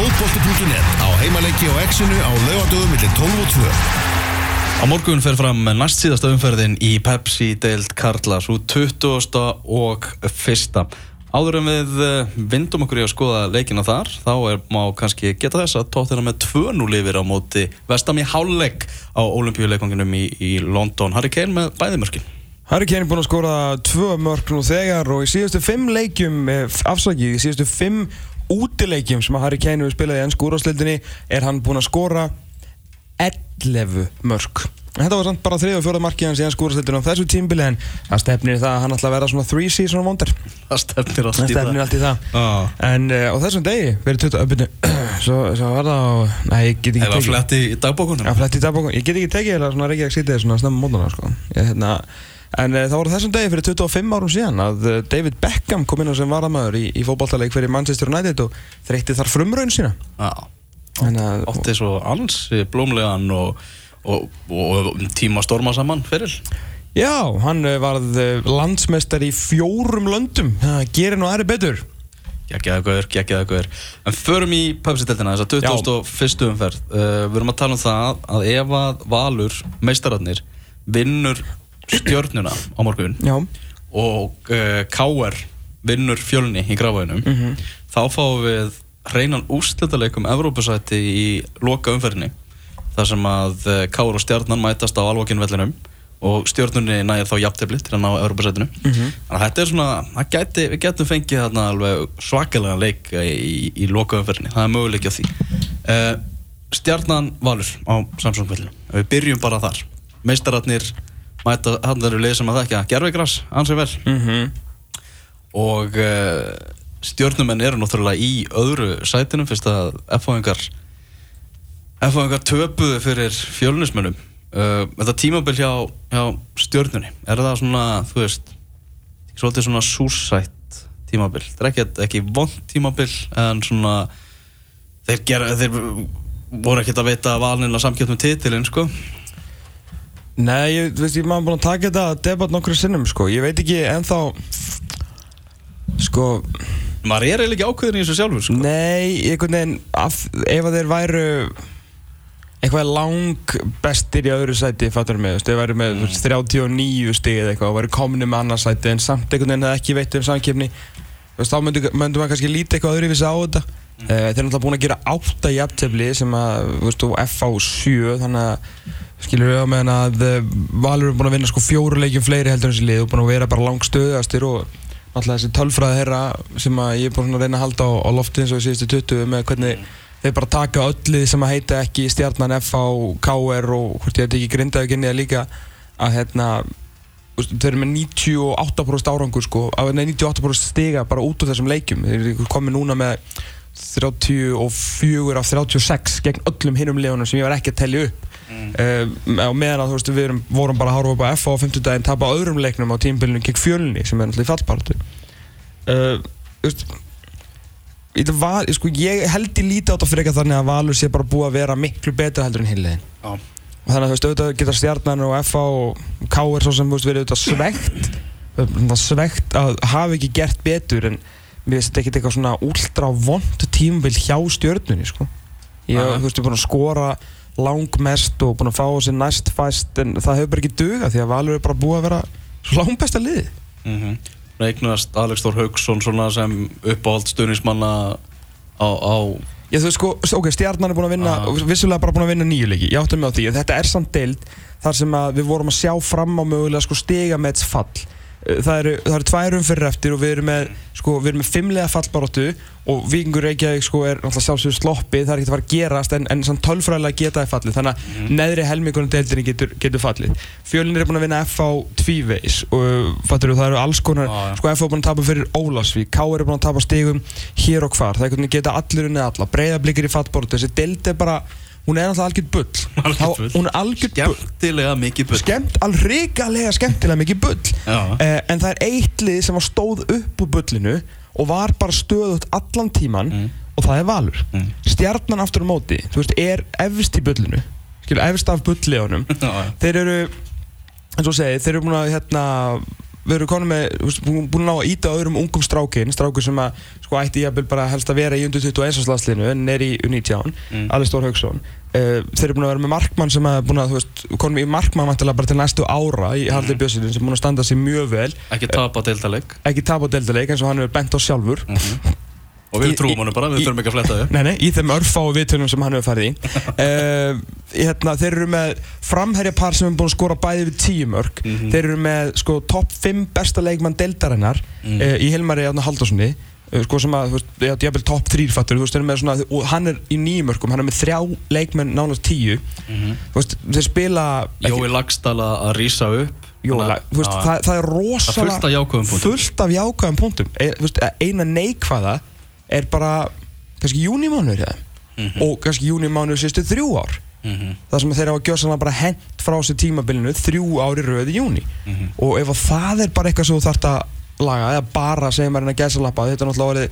fótbolti.net á heimaleiki og exinu á laugadögum millir 12 og 2. Á morgun fer fram næst síðasta umferðin í Pepsi deild Karla svo 20. og 1. Áður en við eh, vindum okkur í að skoða leikina þar þá er má kannski geta þess að tótt þeirra með 2-0 yfir á móti vestam í hálfleik á olimpíuleikonginum í, í London Harry Kane með bæðimörkin Harry Kane er búinn að skora tvö mörg nú þegar og í síðustu fimm leikjum, eh, afsakið, í síðustu fimm útileikjum sem að Harry Kane hefur spilað í ennsku úrásleildinni er hann búinn að skora 11 mörg. En Þetta var samt bara þrið og fjóða markið hans í ennsku úrásleildinni á þessu tímbili en það stefnir það að hann ætla að vera svona 3 season wonder. Það stefnir allt Það í stefnir það allt í það. Ah. En uh, á þessum degi, verið 20, öppinu, svo, svo var það á, nei, ég get ekki Eða fletti í dagbókunum Já, flett í dagbókum. Ég get ekki tekið eða svona Reykjavík sítið svona snemma mótana, sko. Ég, hérna, en uh, það voru þessum degi fyrir 25 árum síðan að uh, David Beckham kom inn á sem varamæður í, í fótballtaleik fyrir Manchester United og þreytti þar frumraun sína. Já Þannig að, Ótti svo alls blómlegan og, og, og, og tíma storma saman fyrir já, hann uh, varð landsmeistar í fjórum löndum. Það gerir nú aðri betur. Gekkjaða gauður, gekkjaða gauður En förum í Pepsi-deltina, þess að 21. umferð uh, Við erum að tala um það að ef að Valur, meistararnir vinnur stjörnuna á morgun. Já. og uh, KR vinnur fjölni í gráfaðinum Mhm. þá fáum við hreinan úrslitaleikum Evrópusæti í loka umferðinni þar sem að uh, KR og stjarnan mætast á alvokinvellinum og stjörnunni nægir þá jafntefli til að ná Evrópusætinu. Þannig að þetta er svona, gæti, við getum fengið þarna alveg svakalega leik í, í loka umferðinni, það er möguleiki á því. Uh, stjarnan Valur á Samsung-vellinu, við byrjum bara þar. Meistararnir mæta hann eru leið sem að þekka gerfegras, ansið vel. Mm og uh, stjórnumenn eru náttúrulega í öðru sætinum fyrst að F-fáingar F-fáingar töpuðu fyrir fjölunismönnum uh, þetta tímabil hjá, hjá stjórnunni er það svona, þú veist svolítið svona súrsætt tímabil, það er ekki, ekki vond tímabil en svona þeir, gera, þeir voru ekkert að veita valnina samkjöpt með titilinn sko Nei, ég, þú veist, ég maður búin að taka þetta debatt nokkru sinnum, sko. Ég veit ekki ennþá, sko, maður er eiginlega ekki ákveðin í þessu sjálfur sko. Nei, einhvern veginn af, ef að þeir væru eitthvað lang bestir í öðru sæti fattur mig, þú veist, þeir væru með mm. 39 stig eða eitthvað og væru komni með annars sæti en samt einhvern veginn hefði ekki veitt um samkefni þú veist, þá myndum maður kannski líta eitthvað öðruvísi á þetta mm. þeir eru náttúrulega búin að gera átta jafntefli sem að, þú veist, og FA 7 þannig að skilur við á meðan að eh, Valur er búin að vinna sko fjóru leikjum fleiri heldur en þessi lið og búin að vera bara lang stöðastir og náttúrulega þessi tölfræði herra sem að ég er búin að reyna að halda á, á lofti eins og í síðustu 20 með hvernig þeir bara taka öll lið sem að heita ekki stjarnan FA, KR og hvort ég heit ekki grindaði að líka að hérna þeir eru með 98% árangur sko, af- nei 98% stiga bara út úr þessum leikjum þeir eru komið núna með 34 af 36 gegn öllum hinnum liðunum sem ég var ekki að telja upp mm. og meðan að þú veist við erum, vorum bara að horfa upp á FA á 50 daginn tapa öðrum leiknum á tímbilinu gegn fjölni sem er náttúrulega fallpartu uh, þú veist var, sko, ég held í lítið á þetta fyrir eitthvað þannig að Valur sé bara búið að vera miklu betur heldur en hinliðin Já. og þannig að þú veist, auðvitað geta stjarnan og FA og K er svo sem, veist, verið auðvitað svegt svegt að hafa ekki gert betur en finnst þetta ekkert eitthvað svona ultra vond tímabil hjá stjörnunni, sko ég, er búin að skora langmest og búin að fá á sig næst fæst en það hefur bara ekki duga því að Valur er bara búið að vera svo langbesta liði mm Reiknast Alex Þór Haugsson sem uppáhald stuðnismanna á, á Já veist sko, ok, stjarnan er búin að vinna, Ah. vissulega bara búin að vinna nýju leiki, ég áttum mig á því, en þetta er samt deild þar sem við vorum að sjá fram á mögulega sko þess fall. Eh, Það eru, það eru tvær umfyrir eftir og við erum með, sko, við erum með fimmlega fallbaróttu og Víkingur Reykjavík sko er náttúrulega sjálfsögur sloppið, það er ekki að fara að gerast en, en samt tölfræðilega geta það fallið, þannig að neðri helmingunum deildinni getur, getur fallið. Fjölinir er búin að vinna FH tvíveis og fattur það eru alls konar, Já, já. sko FH er búin að tapa fyrir Ólafsvík, K er búin að tapa stigum hér og hvar, það er einhvern veginn geta allir unnið alla, breyðablikir í fallbortu, þessi deild er bara, hún er náttúrulega algjörð bull, Algjört Þá- bull. hún er algjörð bull, skemmtilega mikið bull. Skemmt, alveg skemmtilega mikið bull, eh, en það er eitt lið sem var stóð upp úr bullinu og var bara stöðut allan tíman Mm. og það er Valur. Mm. stjarnan aftur á móti, þú veist, er efst í bullinu, skilur, efst af bulllegunum þeir eru eins og segi, þeir eru búin að hérna, við erum konum með, búin búin að ná að íta öðrum ungum strákin, strákur sem að sko ætti jafnvel bara helst að vera í undir 21 landslinu en er í U19, Mm. Alistór Haugsson uh, þeir eru búin að vera með markmann sem að búin að, þú veist, konum í markmann vantilega bara til næstu ára í Harley Mhm. Björnsson sem búin að standa sig mjög vel. Ekki tapa deildaleg ekki tap á deildaleik eins og hann hefur bent á sjálfur Og við trúum honum bara, við þurfum ekki að fletta þau. Nei, nei, í þeim örfáu viðtölum sem hann hefur farið í. Uh, hérna, Þeir eru með framherjapar sem er búin að skora bæði við tíu mörg Mhm. Þeir eru með sko, topp 5 besta leikmann deildarinnar Mm. uh, í Hilmari Átna Haldurssoni uh, sko, sem að, þú veist, ég jafnvel topp 3 fattur þú veist, þeir eru með svona, og hann er í nýjum mörgum hann er með þrjá leikmenn nánast tíu. Þú veist, þeir spila Jói Lagstall að rísa upp. Jóla, þú veist, það, það er rosalega fullt af jákvæðum punktum. fullt af jákvæðum punktum. E, þú veist, eina neikvæða er bara kannski júnimánuður mm Mhm. og kannski júnimánuður sístu þrjú ár Mhm. það sem þeir hafa gjörsanlega bara hent frá sér tímabilinu þrjú ári röði júni Mhm. og ef að það er bara eitthvað sem þú þarft að laga eða bara segja maður en að gæsa lappa þetta er náttúrulega orðið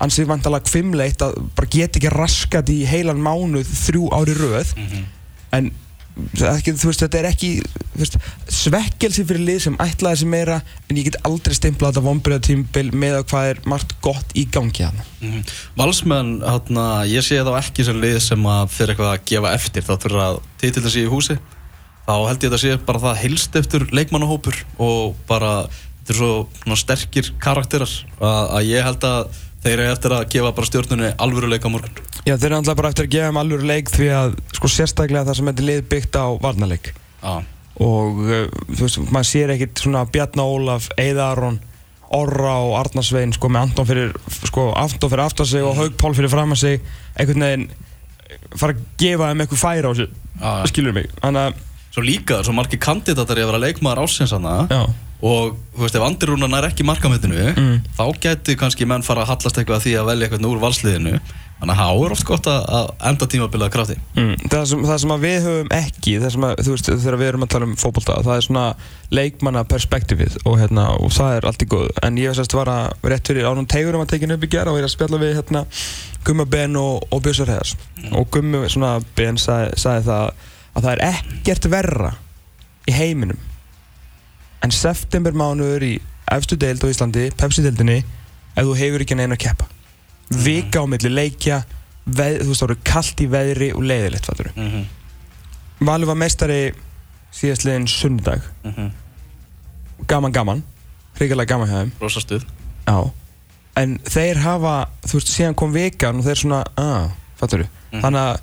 ansið vantalega kvimleitt að bara geta ekki raskat í heilan mánuð þrjú ári röð Mhm. en þú veist, þetta er ekki veist, svekkelsi fyrir lið sem ætlaði sér meira en ég get aldrei stimplað þetta vonbreiðatímbil með að hvað er margt gott í gangi hann Mhm. Valsmenn, hérna, ég sé þá ekki sem lið sem að fyrir eitthvað að gefa eftir. Þá fyrir að titillin sé í húsi. Þá held ég þetta sé bara það helst eftir leikmannahópur og bara þetta er svo sterkir karakterar að, að ég held að þeir eru eftir að gefa bara stjórnunni alvöruleika morgun. Já, þeir eru alltaf bara eftir að gefa þeim alveg leik því að sko sérstaklega það sem þetta lið byggt á varnarleik. Já, og uh, þú veist, maður sér ekkit svona Bjarna Ólaf, Eða Aron Orra og Arnarsvein sko með Anton fyrir sko Anton fyrir aftan sig og Haug Pál fyrir fram að sig einhvern veginn fara að gefa þeim eitthvað færa á sig já. skilur mig? Þannig að svo líka svo margir kandidatar í að vera leikmaður ásins hana já, og þú veist ef Andirúnan er ekki markamettinu Mm. þá geti kannski menn fara að hallast eitthvað að því að velja eitthvað úr valsliðinu. Þannig að það er oft gott að, að enda tímabilið að krafti. Mm, það, sem, það sem að við höfum ekki það sem að, þú veist, þegar við erum að tala um fótbolta það er svona leikmanna perspektífið og, hérna, og það er allt í góð en ég sérst var að rétt fyrir ánum teigurum að tekinu upp í gera og ég er að spjalla við hérna, Gumma Ben og, og Björsar Heðars og Ben sagði, sagði það að það er ekkert verra í heiminum en september mánuður í efstu deild á Íslandi, Pepsi-deildinni ef þú hefur ekki neina að keppa vika á milli leikja veð, þú veist það voru kallt í veðri og leiðilegt fattur. mm -hmm. Valur var meistari síðastliðin sunnudag gaman gaman hrigalega gaman hjá þeim rosa stuð Já. en þeir hafa þú veist síðan kom vikan og þeir svona að, fattur þú, Mhm. þannig að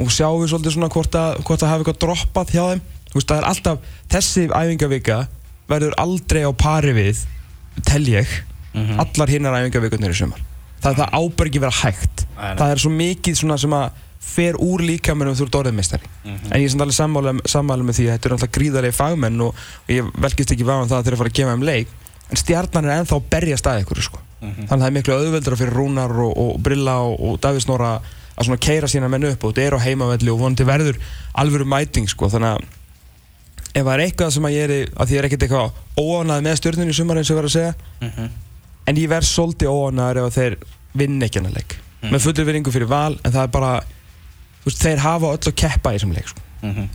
og sjáum við svolítið svona hvort að, hvort að hafa eitthvað droppað hjá þeim veist það er alltaf þessi æfingavika verður aldrei á pari við tel ég Mhm. allar hinnar æfingavikunir í sumar það, það ábær ekki vera hægt nei. það er svo mikið svona sem að fer úr líkamennum þú ert orðinmeistari Mhm. en ég er samt alveg sammála, með því að þetta eru alltaf gríðarlega fagmenn og, og ég velkist ekki vafa um það eru að fara að gefa þeim leik en stjarnan er ennþá að berja stað ykkur sko. Mhm. þannig að það er miklu auðveldra fyrir Rúnar og, og Brilla og, og Davís Nóra að svona keira sína menn upp og þetta er á heimavelli og vonandi verður alvöru mæting sko. þannig að ef það er eitthvað sem að ég er að því ég er ekkert eitthvað óánað með stjórninu í sumar eins og var að segja Mhm. en ég verð svolítið óánæður ef þeir vinn ekki hennar leik Mhm. með fullur vinningu fyrir val en það er bara veist, þeir hafa öll að keppa í þessum leik sko. Mhm.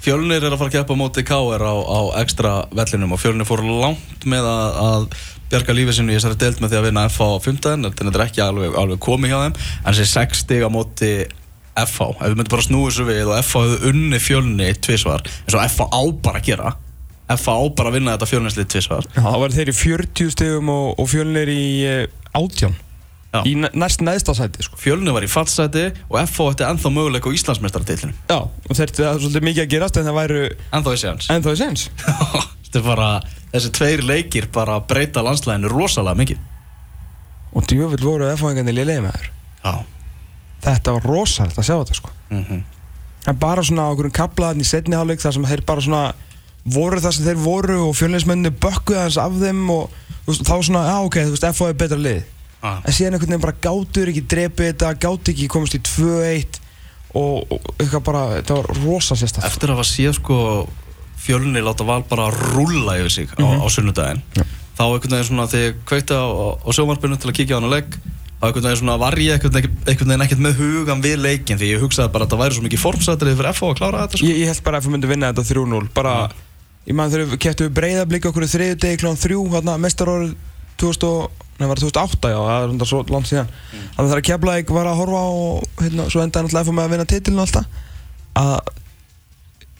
Fjölnir er að fara að keppa á móti KR á, á ekstra vellinum og Fjölnir fór langt með að, að bjarga lífið sinu í þessari deild með því að vinna FH á 15 en þetta er ekki alveg, alveg komið hjá þeim. En þessi 6 stig á móti FH ef við myndum bara snúið svo við og FH hefðu unni Fjölni tvisvar eins og FH á bara að gera FH á bara að vinna þetta Fjölnislið tvisvar. Já, það var þeir í 40 stegum og, og fjölnir í uh, átján. Já. í næ- næst neðsta sæti sko. Fjölni var í fallseti og FH ætti ennþá möguleik á Íslandsmeistardeildinu Já, og það er svolítið mikið að gerast en það væru ennþá í séans bara, þessi tveir leikir bara breyta landslæðinu rosalega mikið. Og djöfull voru F-fáingarnir liðlega með þér. Já. Þetta var rosalegt að sjá þetta sko. Mm En bara svona okkur kaplaðan í setni hálfleik þar sem þeir bara svona voru það sem þeir voru og fjölninsmenni bökkuði hans af þeim og veist, þá svona, já ok, þú veist, F-fá er betra lið. Ah. en síðan einhvern veginn bara gátur ekki drepið þetta, gátu ekki komast í 2-1 og, eitthvað bara, þetta var rosa sérstætt Eftir að hafa séð sko fjölni láta val bara rúlla yfir sig á, á sunnudaginn. Já. þá einhvern veginn svona þegar ég kveikti á, á sjómarpinu til að kíkja á hann að legg þá einhvern veginn svona var ég einhvern veginn, ekkert með hugan við leikin því ég hugsaði bara að það væri svo mikið formsættrið fyrir FH að klára þetta sko. ég, ég held bara að F myndi vinna þetta 3-0 bara, ég man þegar við við breyðablík okkur þriðu degi klón þrjú hérna mestarórið 2000 og, nei, var það 2008 já, það er hundar svo langt síðan. Þannig þegar Keflæk var að horfa og hérna, svo endaði náttúrulega FH með að vinna titilin og allt það að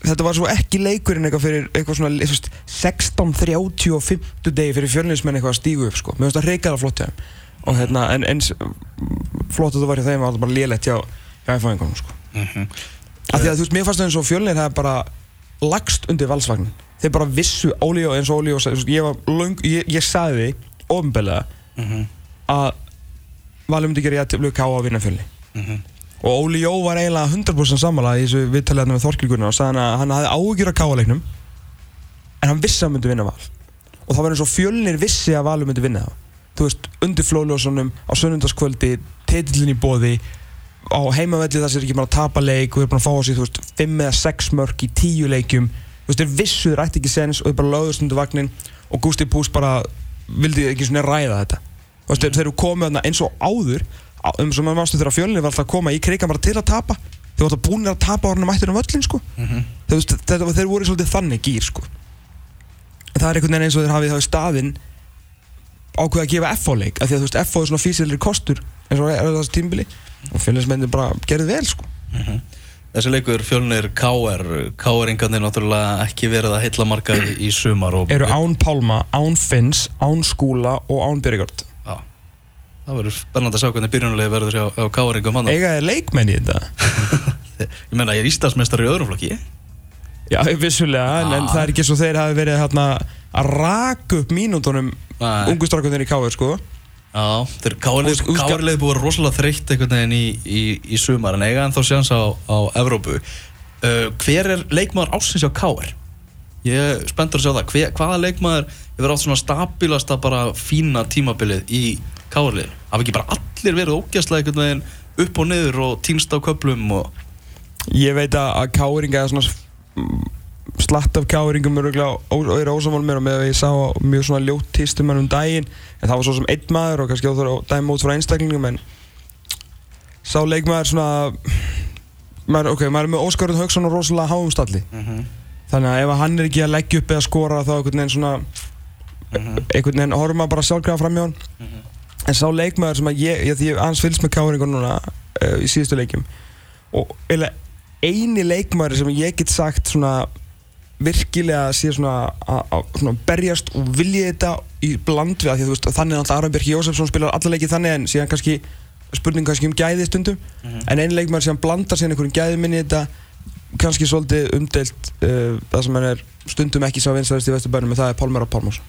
þetta var svo ekki leikurinn eitthvað fyrir eitthvað svona þú veist, 16.30 og 50 degi fyrir fjölnismenn eitthvað að stígu upp sko. mér finnst það reykjala flott hjá þeim og hérna, en eins flott að það var hjá þeim var það bara lélegt hjá, FH-ingunum sko. Mhm. af því að þú veist, mér fannst það eins og fjölnir hefði bara lagst undir valsvagnin þeir bara vissu, eins og Ólíó sagði, þú veist, ég var löng, ég, ég sagði ofinbeglega Mhm. að Valur myndi gera jættiflu ká að vinna fjölni Mhm. Og Óli Jó var eiginlega 100% sammála í þessu viðtalið með Þorkilgunna og sagði að hann hafði áhugjur að káaleiknum en hann vissi að hann myndi vinna val. Og það var eins og fjölnir vissi að Valur myndi vinna það þú veist, undir flóljósunum á sunnundaskvöldi, titillin í bóði á heimavelli þess er ekki bara að tapa leik og er búin að fá á sig, þú veist, 5 eða 6 mörg í 10 leikjum. Þú veist, þeir vissu þeir ætti ekki sens og þeir bara lögðust undir vagnin og Gusti Pús bara vildi ekki svona ræða þetta. Þú veist, þeir, eru komið þarna eins og áður um sem maður mástu þegar fjölnir var alltaf að koma í krigan bara til að tapa þeir voru alltaf búinir að tapa orðinu mættir um völlin sko Mhm. Þú veist, þetta, þeir voru svolítið þannig gýr sko. Það er einhvern veginn eins og þeir hafið þá í staðinn ákveða að gefa FO leik af því að þú veist FO er svona físilegri kostur eins og er þessi tímbili og félagismennin bara gerði vel sko. Mhm. Þessi leikur fjölnir KR KR-ingarnir náttúrulega ekki verið að heilla marga í, sumar og eru án Pálma, án Finns, án Skúla og án Byrjegard Já. Það verður spennandi að sjá hvernig byrjunulegi verður hjá, hjá KR-ingum hann eiga er leikmenn í þetta Ég meina, ég er Íslandsmeistar í öðrum flokki já, vissulega, en, en Ah. það er ekki svo þeir hafi verið hérna, að raka upp mínútonum Nei. ungu strákunir í KR sko Já, þeir KR-legi búið rosalega þreytt einhvern veginn í, í, í sumar en eiga en þá séðans á, á Evrópu uh, Hver er leikmaður ásins hjá KR? Ég er spenntur að sjá það. Hver, Hvaða leikmaður hefur átt svona stabilasta bara fína tímabilið í KR-liðinu? Hafa ekki bara allir verið ógæslega einhvern veginn upp og niður og týnst á köplum og Ég veit að, káringa er svona mm, slatt af káringum er auðvitað ósamál mér og með að ég sá mjög svona ljótt týstum um daginn en það var svo sem einn maður og kannski óþur að dæma út frá einstaklingum en sá leikmaður svona maður, ok, maður er með Óskarun Hauksson og rosalega háum stalli þannig að ef að hann er ekki að leggja upp eða skora þá einhvern veginn svona einhvern veginn horfum maður bara sjálfgræða fram hjá hann. En sá leikmaður sem að ég, ég því ég aðeins fylgst með káringun núna uh, í síðustu leikjum og eiginlega eini leikmaður sem ég get sagt svona virkilega sé svona að- að berjast og vilja þetta í bland við að því að þú veist þannig alltaf Aron Björk Jósefsson spilar alla leikið þannig en síðan kannski spurning kannski um gæði stundum. En eini leikmaður sem blandar síðan einhverjum gæði minni í þetta kannski svolítið umdeilt uh, það sem hann er stundum ekki sá vinstæðist í Vesturbænum en það er Pálmar og Pálmars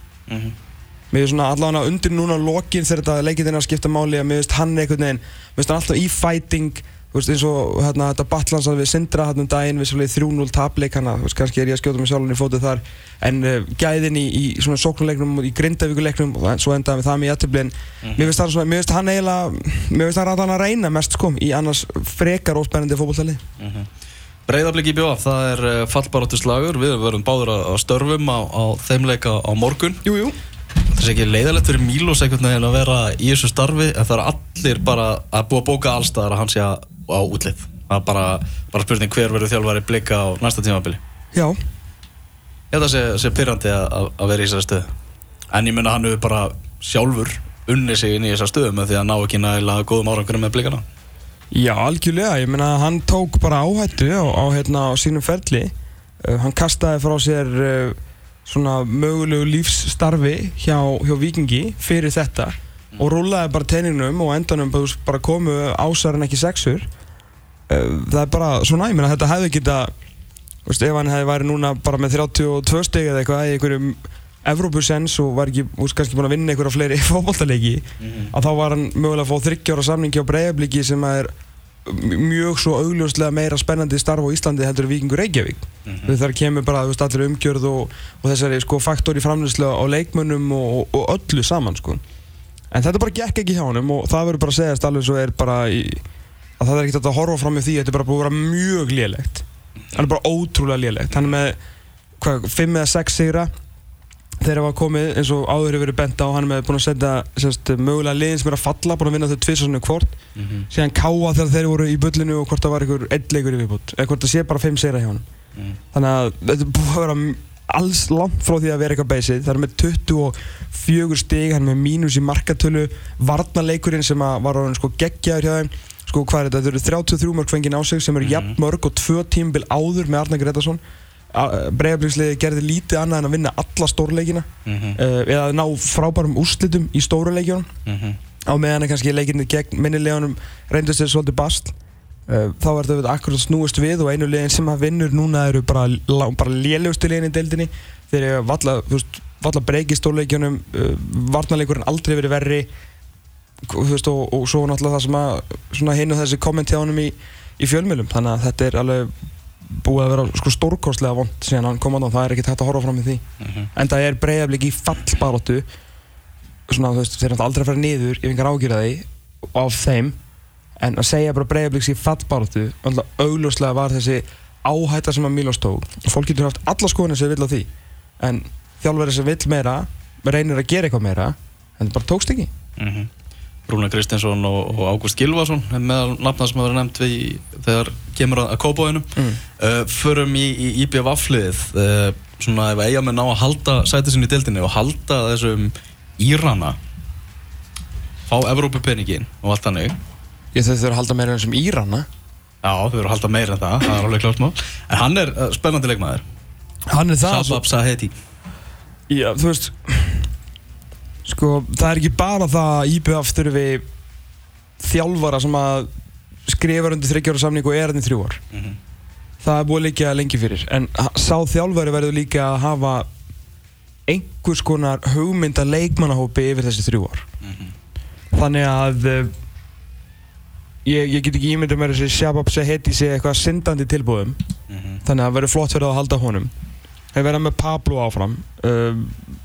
Mér finnst svona allavega undir núna lokin þegar þetta leikinn er að skipta máli að mér finnst hann einhvern veginn, mér finnst hann alltaf í fighting veist eins og hérna þetta batlans að við sindra hann um daginn við svolítið 3-0 tapleik hana, veist kannski er ég að skjóta mig sjálfur í fótið þar en uh, gæðin í, í svona sóknuleiknum og í grindavíkuleiknum og svo endaði við það með jættibli en mér finnst hann hann eiginlega mér finnst hann að reyna mest sko í annars frekar óspennandi fótballtali Breiðabliki BF, það er uh, fallbaróttu slagur Við verðum báður að, að störfum á, á þeim leika á morgun. Jú, jú. Það er ekki leiðalegt fyrir Mílos einhvern veginn að vera í þessu starfi en það er allir bara að búa að bóka allstaðar að hann sé á útlið. Það er bara, bara spurning hver verður þjálfari blika á næsta tímabili. Já, Ég held að sé, sé pyrrandi að, að- að vera í þessari stöðu. En ég menna hann hefur bara sjálfur unnið sig inn í þessar stöðu með því að ná ekki nægilega góðum árangur með blikana Já, algjörlega, ég meina hann tók bara áhættu á, á, hérna, á sínum ferli. Uh, hann kastaði frá sér uh, svona mögulegu lífsstarfi hjá, hjá Vikingi fyrir þetta og rúlaði bara teininum og endanum bara, bara komu ásar en ekki sexur. Uh, það er bara svona, ég meina þetta hefði geta veist, ef hann hefði væri núna bara með 32 stig eða eitthvað í einhverjum Evrópusens og var ekki, veist, kannski búin að vinna einhverja fleiri fótballtaleiki að þá var hann mögulega að fá þryggjára samningi á breyðabliki sem er mjög svo augljóslega meira spennandi starf á Íslandi heldur en Víkingur Reykjavík. Mm -hmm. þar kemur bara veist, allir umgjörð og, og þessari sko, faktor í framlýslu á leikmönnum og, og, öllu saman sko. en þetta bara gekk ekki hjá honum og það verður bara að segjast alveg svo er bara í, að það er ekkert að horfa fram með því þetta er bara búið að vera mjög lélegt. Hann er bara ótrúlega lélegt. Hann er með hvað, 5 eða 6 sigra þegar var komið eins og áður hefur verið bent á hann með búin að setja sérst, mögulega liðin sem er að falla búin að vinna þau tvisasonu hvort. Síðan káa þegar þeir voru í bullinu og hvort það var einhver einn leikur í viðbútt eða hvort það sé bara fimm seira hjá hann þannig að þetta búið að vera alls langt frá því að vera eitthvað beysið það er með 24 stig hann með mínus í markatölu. Varnarleikurinn sem var orðin sko geggjaður hjá þeim sko hvað er þetta, þetta eru 33 mörg fengið á sig sem eru jafn mörg og tvö tímabil áður með Arnar Gretarsson Breiðabliksliði gerði lítið annað en að vinna alla stórleikina Mhm. uh, eða ná frábærum úrslitum í stóruleikjunum Mhm. á meðan að kannski leikirni gegn minnilegunum reyndist þeir svolítið bast. Uh, þá er þetta akkurat snúist við og einu liðin sem að vinnur núna eru bara, bara lélegustu liðin í deildinni. Eru valla, valla breyki stórleikjunum uh, varnarleikurinn aldrei verið verri. Veist, og, og svo náttúrulega það sem að hinn og þessi komment hjá honum í, í fjölmjölum þannig að þetta er alveg búið að vera sko stórkostlega vond síðan hann kom á það, það er ekkert hægt að horfa fram í því. Mhm. en það er breyðaflik í fallbaróttu svona þú veist, þeir eru aldrei að fara niður ef einhver ágjur því af þeim. En að segja bara breyðaflik í fallbaróttu alltaf augljóslega var þessi áhætta sem að Mílos tók. Fólk getur haft alla skoðinu sem vil á því. En þjálfverði sem vill meira reynir að gera eitthvað meira en það bara tókst ekki. Mhm. Rúna Kristinsson og, og Ágúst Gilvason meðal nafna sem hafa verið nefnt við, þegar kemur að, að kópáinum Mm. uh, förum í, í IBF-liðið uh, svona ef eiga með ná að halda sætið sinni í deildinni og halda þessum Írana fá Evrópupeningin og allt þannig. Ég þau þurfa að halda meira enn sem Írana. Já, þau eru að halda meira en það, það er alveg klart mál. En hann er uh, spennandi leikmaður. Hann er það Shabab Saheti. Já, þú veist Sko, það er ekki bara það að IBF þurfi þjálfara sem að skrifa undir þryggjára samning og er hann í þrjú ár Mhm. Það er búið líka lengi fyrir en sá þjálfari verður líka að hafa einhvers konar hugmynda leikmannahópi yfir þessi þrjú ár Mhm. Þannig að uh, ég, ég get ekki ímyndað mér þessi Shabab Saheti sé eitthvað syndandi tilbúðum Mhm. þannig að það verður flott fyrir að halda honum þeir verða með Pablo áfram uh,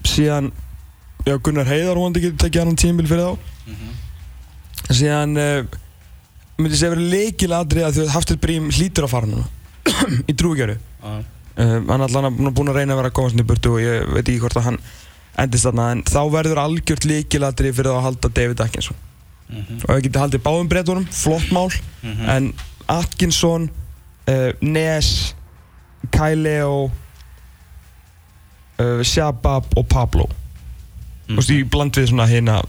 síðan já, Gunnar Heiðar vonandi getur tekið annan tímbil fyrir þá Mhm. síðan uh, myndi segja verið leikiladri að þú veist Hafstil Brím hlýtur að fara núna í drúgjöru Já. uh, hann er allan að- búinn að reyna að vera að inn í burtu og ég veit ekki hvort að hann endist þarna en þá verður algjört leikiladri fyrir að halda David Atkinson Mhm. og það getur haldið báðum breytunum, flott mál Mhm. en Atkinson uh, Nes Kyleo uh, Shabab og Pablo þú veist, í bland við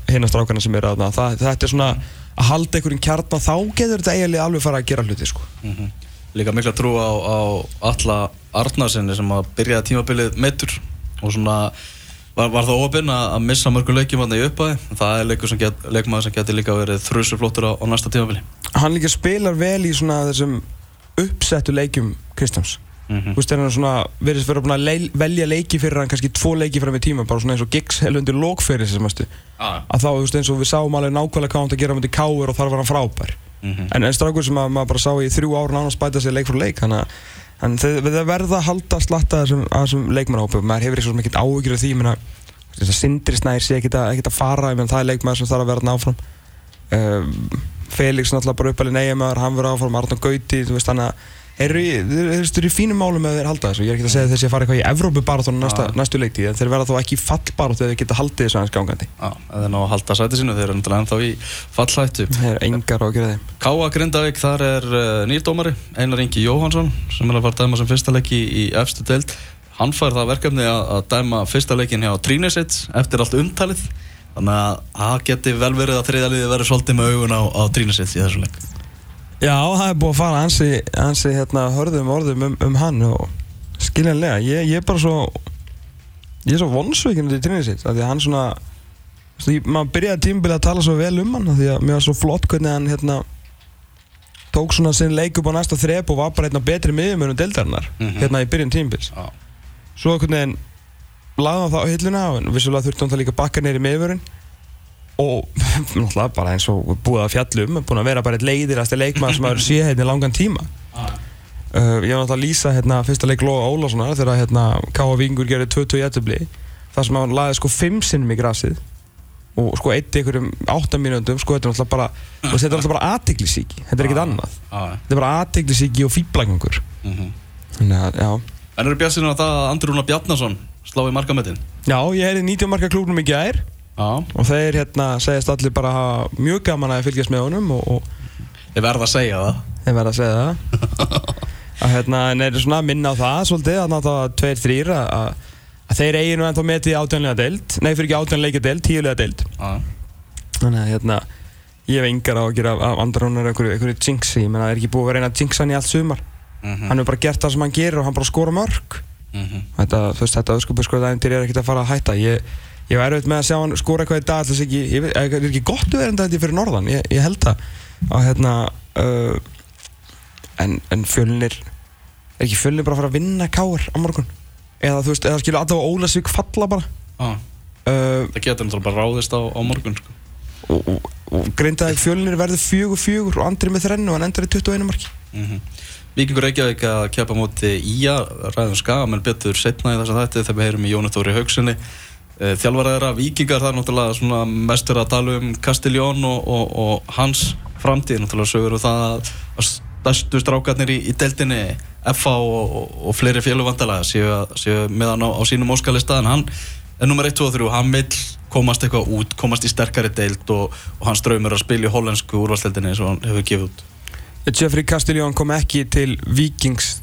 hina strákarna sem eru að það, þetta er svona að halda einhverjum kjarnan þá getur þetta eiginlega alveg fara að gera hluti sko. Mhm. Líka mikla trú á, á alla Arnarsinni sem að byrjaði tímabilið meittur og svona var, var það óöpinn að, að missa mörgum leikjum þarna í uppæði það er leikur sem get, leikmaður sem getur líka verið þrjusuflottur á, á næsta tímabili hann líka spilar vel í svona þessum uppsettu leikjum Kristjáns mm þú veist, þegar hann svona verið fyrir að leil, velja leiki fyrir hann kannski tvo leiki fyrir með tíma bara svona eins og gigs hel undir lókferði sem að ah. að þá, þú veist, eins og við sáum alveg nákvæmlega hvað hann átti að gera með til káur og þar var hann frábær. Mm en, en strákur sem að, maður bara sá í þrjú ár nánast bæta sig leik frá leik þannig að þeir verða að halda slatta þessum, þessum leikmannahópu maður hefur svo mikið áhyggjur af því menna, þess að Sindri Snær sé ekkert að, að fara menn það er leikmaður sem þarf að vera náfram um, Felix náttúrulega bara uppalinn eiginmaður hann verður áfram, Arnón Gauti þú veist þannig að þeir eru í- fínum málum með þeir halda þessu. Ég er ekki að segja þessi að fara eitthvað í Evrópubarátunum næsta, næstu leiktíð en þeir verða þó ekki fallbarátu eða þeir geta haldið þessu aðeins gangandi. Já, eða ná að halda sæti sínu þeir eru náttúrulega ennþá í fallhættu. Þeir eru engar á að gera þeim. Káa Grindavík, þar er uh, nýrdómari Einar Ingi Jóhansson sem er að fara að dæma sem fyrsta leiki í efstu deild. Hann fær það verkefni að, að dæma fyrsta leikin hjá umtalið. Þannig að það geti vel verið að þriðaliði verið svolítið með augun á, á Trínesits í þessu leik Já, það er búið að fara ansi, ansi hérna, hörðum orðum um, um hann og skiljanlega, ég, ég er bara svo ég er svo vonsveikin út í trinni sitt, af því að hann svona maður byrjaði tímabilið að tala svo vel um hann af því að mér var svo flott hvernig hann hérna tók svona sinn leik upp á næsta þrep og var bara einna betri miðjumönum deildarinnar Mhm. hérna í byrjun tímbils Já. svo einhvern veginn lagði hann það á hilluna en vissulega þurfti hann það líka bakka neyri miðvörun og náttúrulega bara eins og búið að fjallum búin að vera bara eitt leiðirast leikmaður sem maður sé hérna í langan tíma. Uh, ég var náttúrulega að lýsa hérna fyrsta leik Lóa Ólafssonar þegar hérna K.A. Vingur gerði 20 í etubli þar sem hann laði sko 5 sinnum í grasið og sko eitt einhverjum 8 mínúndum sko þetta er náttúrulega bara og þetta er náttúrulega bara aðteglisíki þetta er ekkert annað. Já, þetta er bara aðteglisíki og fýblagangur mhm. þannig að já. En eru björnsinn á það að Andri Rúnar Bjarnason slá í markamettin? Já, ég heyrði 90 marka klúbnum í gær Já, og þeir hérna segjast allir bara hafa mjög gaman að fylgjast með honum og, og ég verð að segja það. Þeir verða að segja það. Að hérna, en er svona að minna á það svolítið, að náttúrulega tveir, þrýr að, að, að þeir eigi nú ennþá metið átjánlega deild, nei fyrir ekki átjánleika deild, tíulega deild. Já, þannig að hérna, ég hef engar á að gera af andra húnar einhverju, einhverju jinxi, ég menna það er ekki búið að reyna að jinxa hann í allt sumar. Mhm, hann hefur bara gert það sem hann gerir og hann bara skora mörg þetta, þú veist, þetta að að ég, var erfitt með að sjá hann skora eitthvað í dag alltaf ekki, ég, veit- er ekki gott að vera þetta fyrir norðan, ég, ég held það og hérna uh, en, en fjölnir er ekki fjölnir bara að fara að vinna káir á morgun? Eða þú veist, eða skilur allavega Ólasvík falla bara? Já, uh, það getur náttúrulega bara ráðist á, á morgun sko. og, og, og greindaði fjölnir verður fjögur fjögur og andri með þrennu og hann endur í 21 marki. Mm Víkingur Reykjavík að keppa móti Ía, ræðum skaga, menn betur setna í þess að þetta þegar við heyrum í Jóni Þóri Haugssoni Þjálfaraðara Víkingar, það er náttúrulega svona mest verið að tala um Castiljón og, og, og hans framtíð, náttúrulega sögur og það að stærstu strákarnir í, í deildinni FA og, og, fleiri félugvandalega séu, séu með hann á, á sínum óskalista en hann er nummer 1, 2 og 3 hann vill komast eitthvað út, komast í sterkari deild og, hans draumur að spila í hollensku úrvarsdeildinni eins og hann hefur gefið út. Jeffrey Castiljón kom ekki til Víkings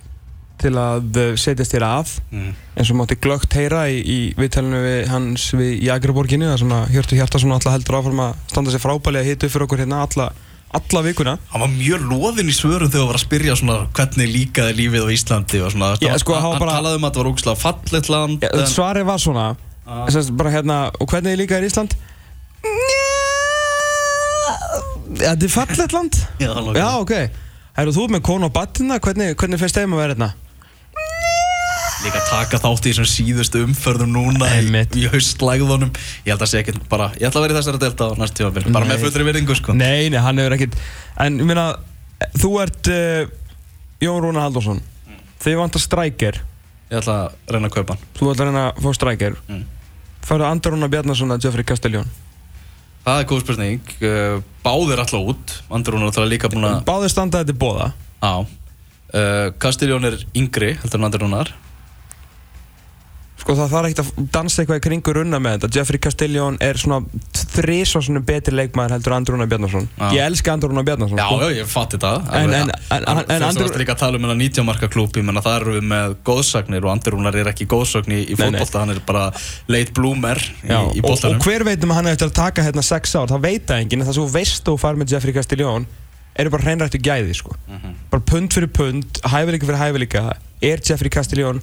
til að uh, setjast þér að mm. eins og mátti glögt heyra í, í viðtælinu við hans við Jagraborginni þar sem að Hjörtur Hjartarsson alltaf heldur áfram að standa sér frábælega að hita upp fyrir okkur hérna alla, alla vikuna Hann var mjög loðinn í svörum þegar hann var að spyrja svona hvernig líkaði lífið á Íslandi og svona, Já, sko, hann hann, bara- talaði um að það var ógslag fallet land ja, en, Svarið var svona Ah. Sest, bara hérna, og hvernig er líka í Ísland? Ja, þetta er fallegt land Já, Já, ok Herru, þú ert með konu og batna, hvernig, hvernig finnst þeim að vera hérna? Líka taka þátt í þessum síðustu umferðum núna í, í haustlægðunum. Ég held að sé ekkert bara, ég ætla að vera í þessari delta á næst tíma bara með fullri virðingu sko. Nei, nei, hann hefur ekkert En ég meina, þú ert uh, Jón Rúna Halldórsson. Þið vantar strækir ég ætla að reyna að kaupa hann. Þú ætlar að reyna að fá strækir Mm. Færðu Andar Rúna Bjarnason að Jeffrey Castelljón það er góð spurning. Uh, báðir alltaf út. Andur hún er alltaf líka búin að Báðir standa þetta bóða á uh, Kastiljón er yngri heldur en Andur Rúnar Sko það þarf ekkert að dansa eitthvað í kringur runna með þetta. Jeffrey Castelljón er svona þrísvarsunum betri leikmaður heldur Andar Rúna Bjarnason. Já. Ég elska Andar Rúna Bjarnason Já, sko. já, ég fatti þetta En- en- en- en- en Andrú Andrew- Þú líka að tala um hennar 19 marka klúb Ég menna það eru við með góðsagnir Og Andri Rúnar er ekki góðsagn í, fótbolta. Hann er bara late bloomer í, í og, og boltanum hver veit um að hann er eftir að taka hérna sex ár? Það veit það enginn, en það þú veist og far með Jeffrey Castelljón eru bara hreinrættu gæði sko. Mhm. bara pund fyrir pund, hæfileika fyrir hæfileika. Er Jeffrey Castelljón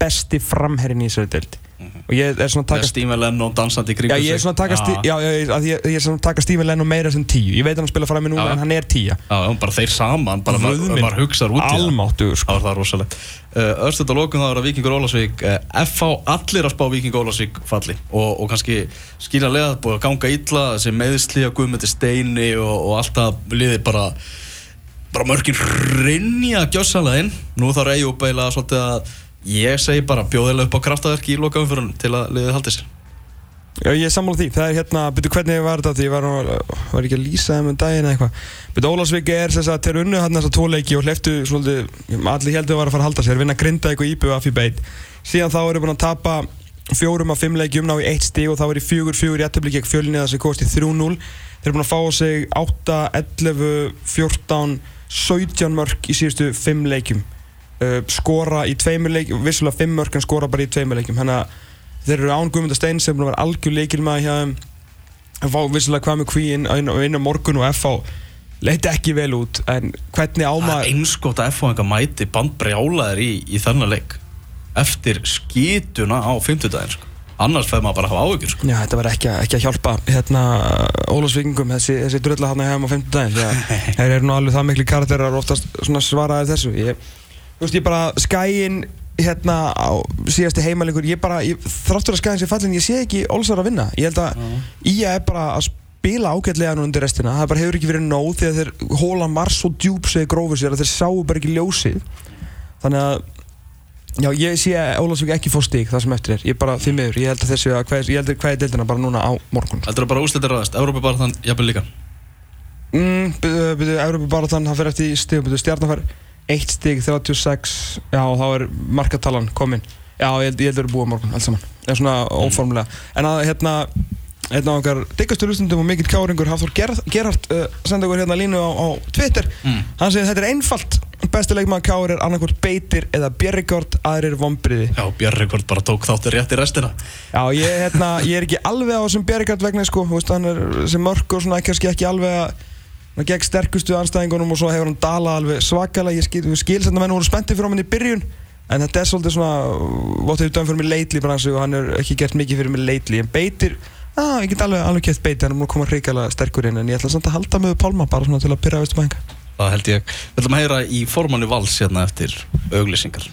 besti framherrin í þessari deild. Og ég er svona að Það taka Steve Lennon dansandi í Já, kringu ég er svona að taka, sti, já, já, ég, að ég, ég er svona að taka Stephen Lennon meira sem tíu. Ég veit að hann spila fram í núna Já. en hann er tíja Já, já, bara þeir saman Bara maður hugsar út í það. Almáttugur sko. Það var það rosalegt. Uh, Örstuð að lókum þá er að Víkingur Ólasvík uh, FH allir að spá Víkingur Ólasvík falli. Og, og kannski skiljanlega búið að ganga illa þessi meðsli að Guðmundi Steini og, og alltaf liði bara bara mörkin rinja gjössalega inn. Nú þarf Eyjúb eiginlega svolítið að ég segi bara bjóðilega upp á kraftaverki í lokaumfyrun til að liðið haldi sér. Já, ég er sammála því, það er hérna, byrju hvernig var þetta? Því ég var, var ekki að lýsa þeim um daginn eða eitthvað. Byrju Ólafsvík er þess að þeir unnu hann þessa tvo leiki og hleyftu svolítið allir heldur að var að fara að halda sér, vinna grinda eitthvað íbjöðu af í beit síðan þá eru búin að tapa fjórum af fimm leikjum ná í eitt stig og þá er í fjögur fjögur í ættabli gegn fjölinni það sem komast í 3-0 þeir eru búin að fá á sig 8, 11, 14, 17 mörg í síðustu fimm leikjum uh, skora í tveimur leikjum vissulega fimm mörg en skora bara í tveimur leikjum þannig að þeir eru án Guðmundar Stein sem að vera algjör leikilmaði hjá þeim að fá vissulega hvað með kvíinn inn, inn á morgun og FH leiti ekki vel út en hvernig Það er einskott að FH enga mæti bandbrjálaðir í, í þennan leik eftir skítuna á 50 daginn sko. annars fæði maður bara að hafa áhyggjur sko. Já, þetta var ekki, að- ekki að hjálpa hérna Ólafsvíkingum þessi, þessi drölla hann hefum á 50 daginn að þeir eru nú alveg það miklu karakterar oftast svona svaraði þessu ég, þú veist, ég bara skæin hérna á síðasti heimalingur ég bara, ég, þráttur að skæin sé fallin ég sé ekki Ólsar að vinna. Ég held að Ía er bara að spila ágætlega nú undir restina. Það bara hefur ekki verið nóg því að þeir hólan var svo djúb segir grófur sér að þeir sáu bara ekki ljósið. Þannig að Já, ég sé Ólafsvík ekki fór stík það sem eftir er, ég bara því miður, ég held að þessu að hvað, ég held að hvað er deildina bara núna á morgun. Heldur það bara úslitir ræðast, Európa bara þann jafnvel líka? Mm, byrju, byrju, Európa bara þann, hann fer eftir í stíg, byrju, stjarnan fer 1 stíg, 36 já, og þá er markatalan komin. Já, ég held, að vera búið á morgun, allt saman. Það er svona óformlega, en að hérna hérna á okkar diggastu hlustundum og mikill káringur Hafþór Gerhard, Gerhard uh, senda okkur hérna línu á, á Twitter. Mm. hann segir þetta er einfalt. Besti leikmaður Káur er annarkvort Beitir eða Bjerregård, aðrir vombriði. Já, Bjarrikvort bara tók þáttir rétt í restina. Já, ég, hérna, ég er ekki alveg á þessum Bjerregård vegna, sko, veist, hann er sem mörg og svona kannski ekki alveg að hann gegn sterkustu anstæðingunum og svo hefur hann dalað alveg svakalega, ég skil, skil sem að menn voru spenntið fyrir hann í byrjun, en þetta er svolítið svona, vótt hefur döm fyrir mig leitli og hann er ekki gert mikið fyrir mig leitli, en Beitir, á, ég get alveg, alveg kæft Beitir, hann er múin að koma hrikalega sterkur inn, en ég ætla samt að halda með Pálma bara svona til að byrja að veistu mæðinga. Það held ég. Við ætlum að heyra í formanni vals hérna eftir auglýsingar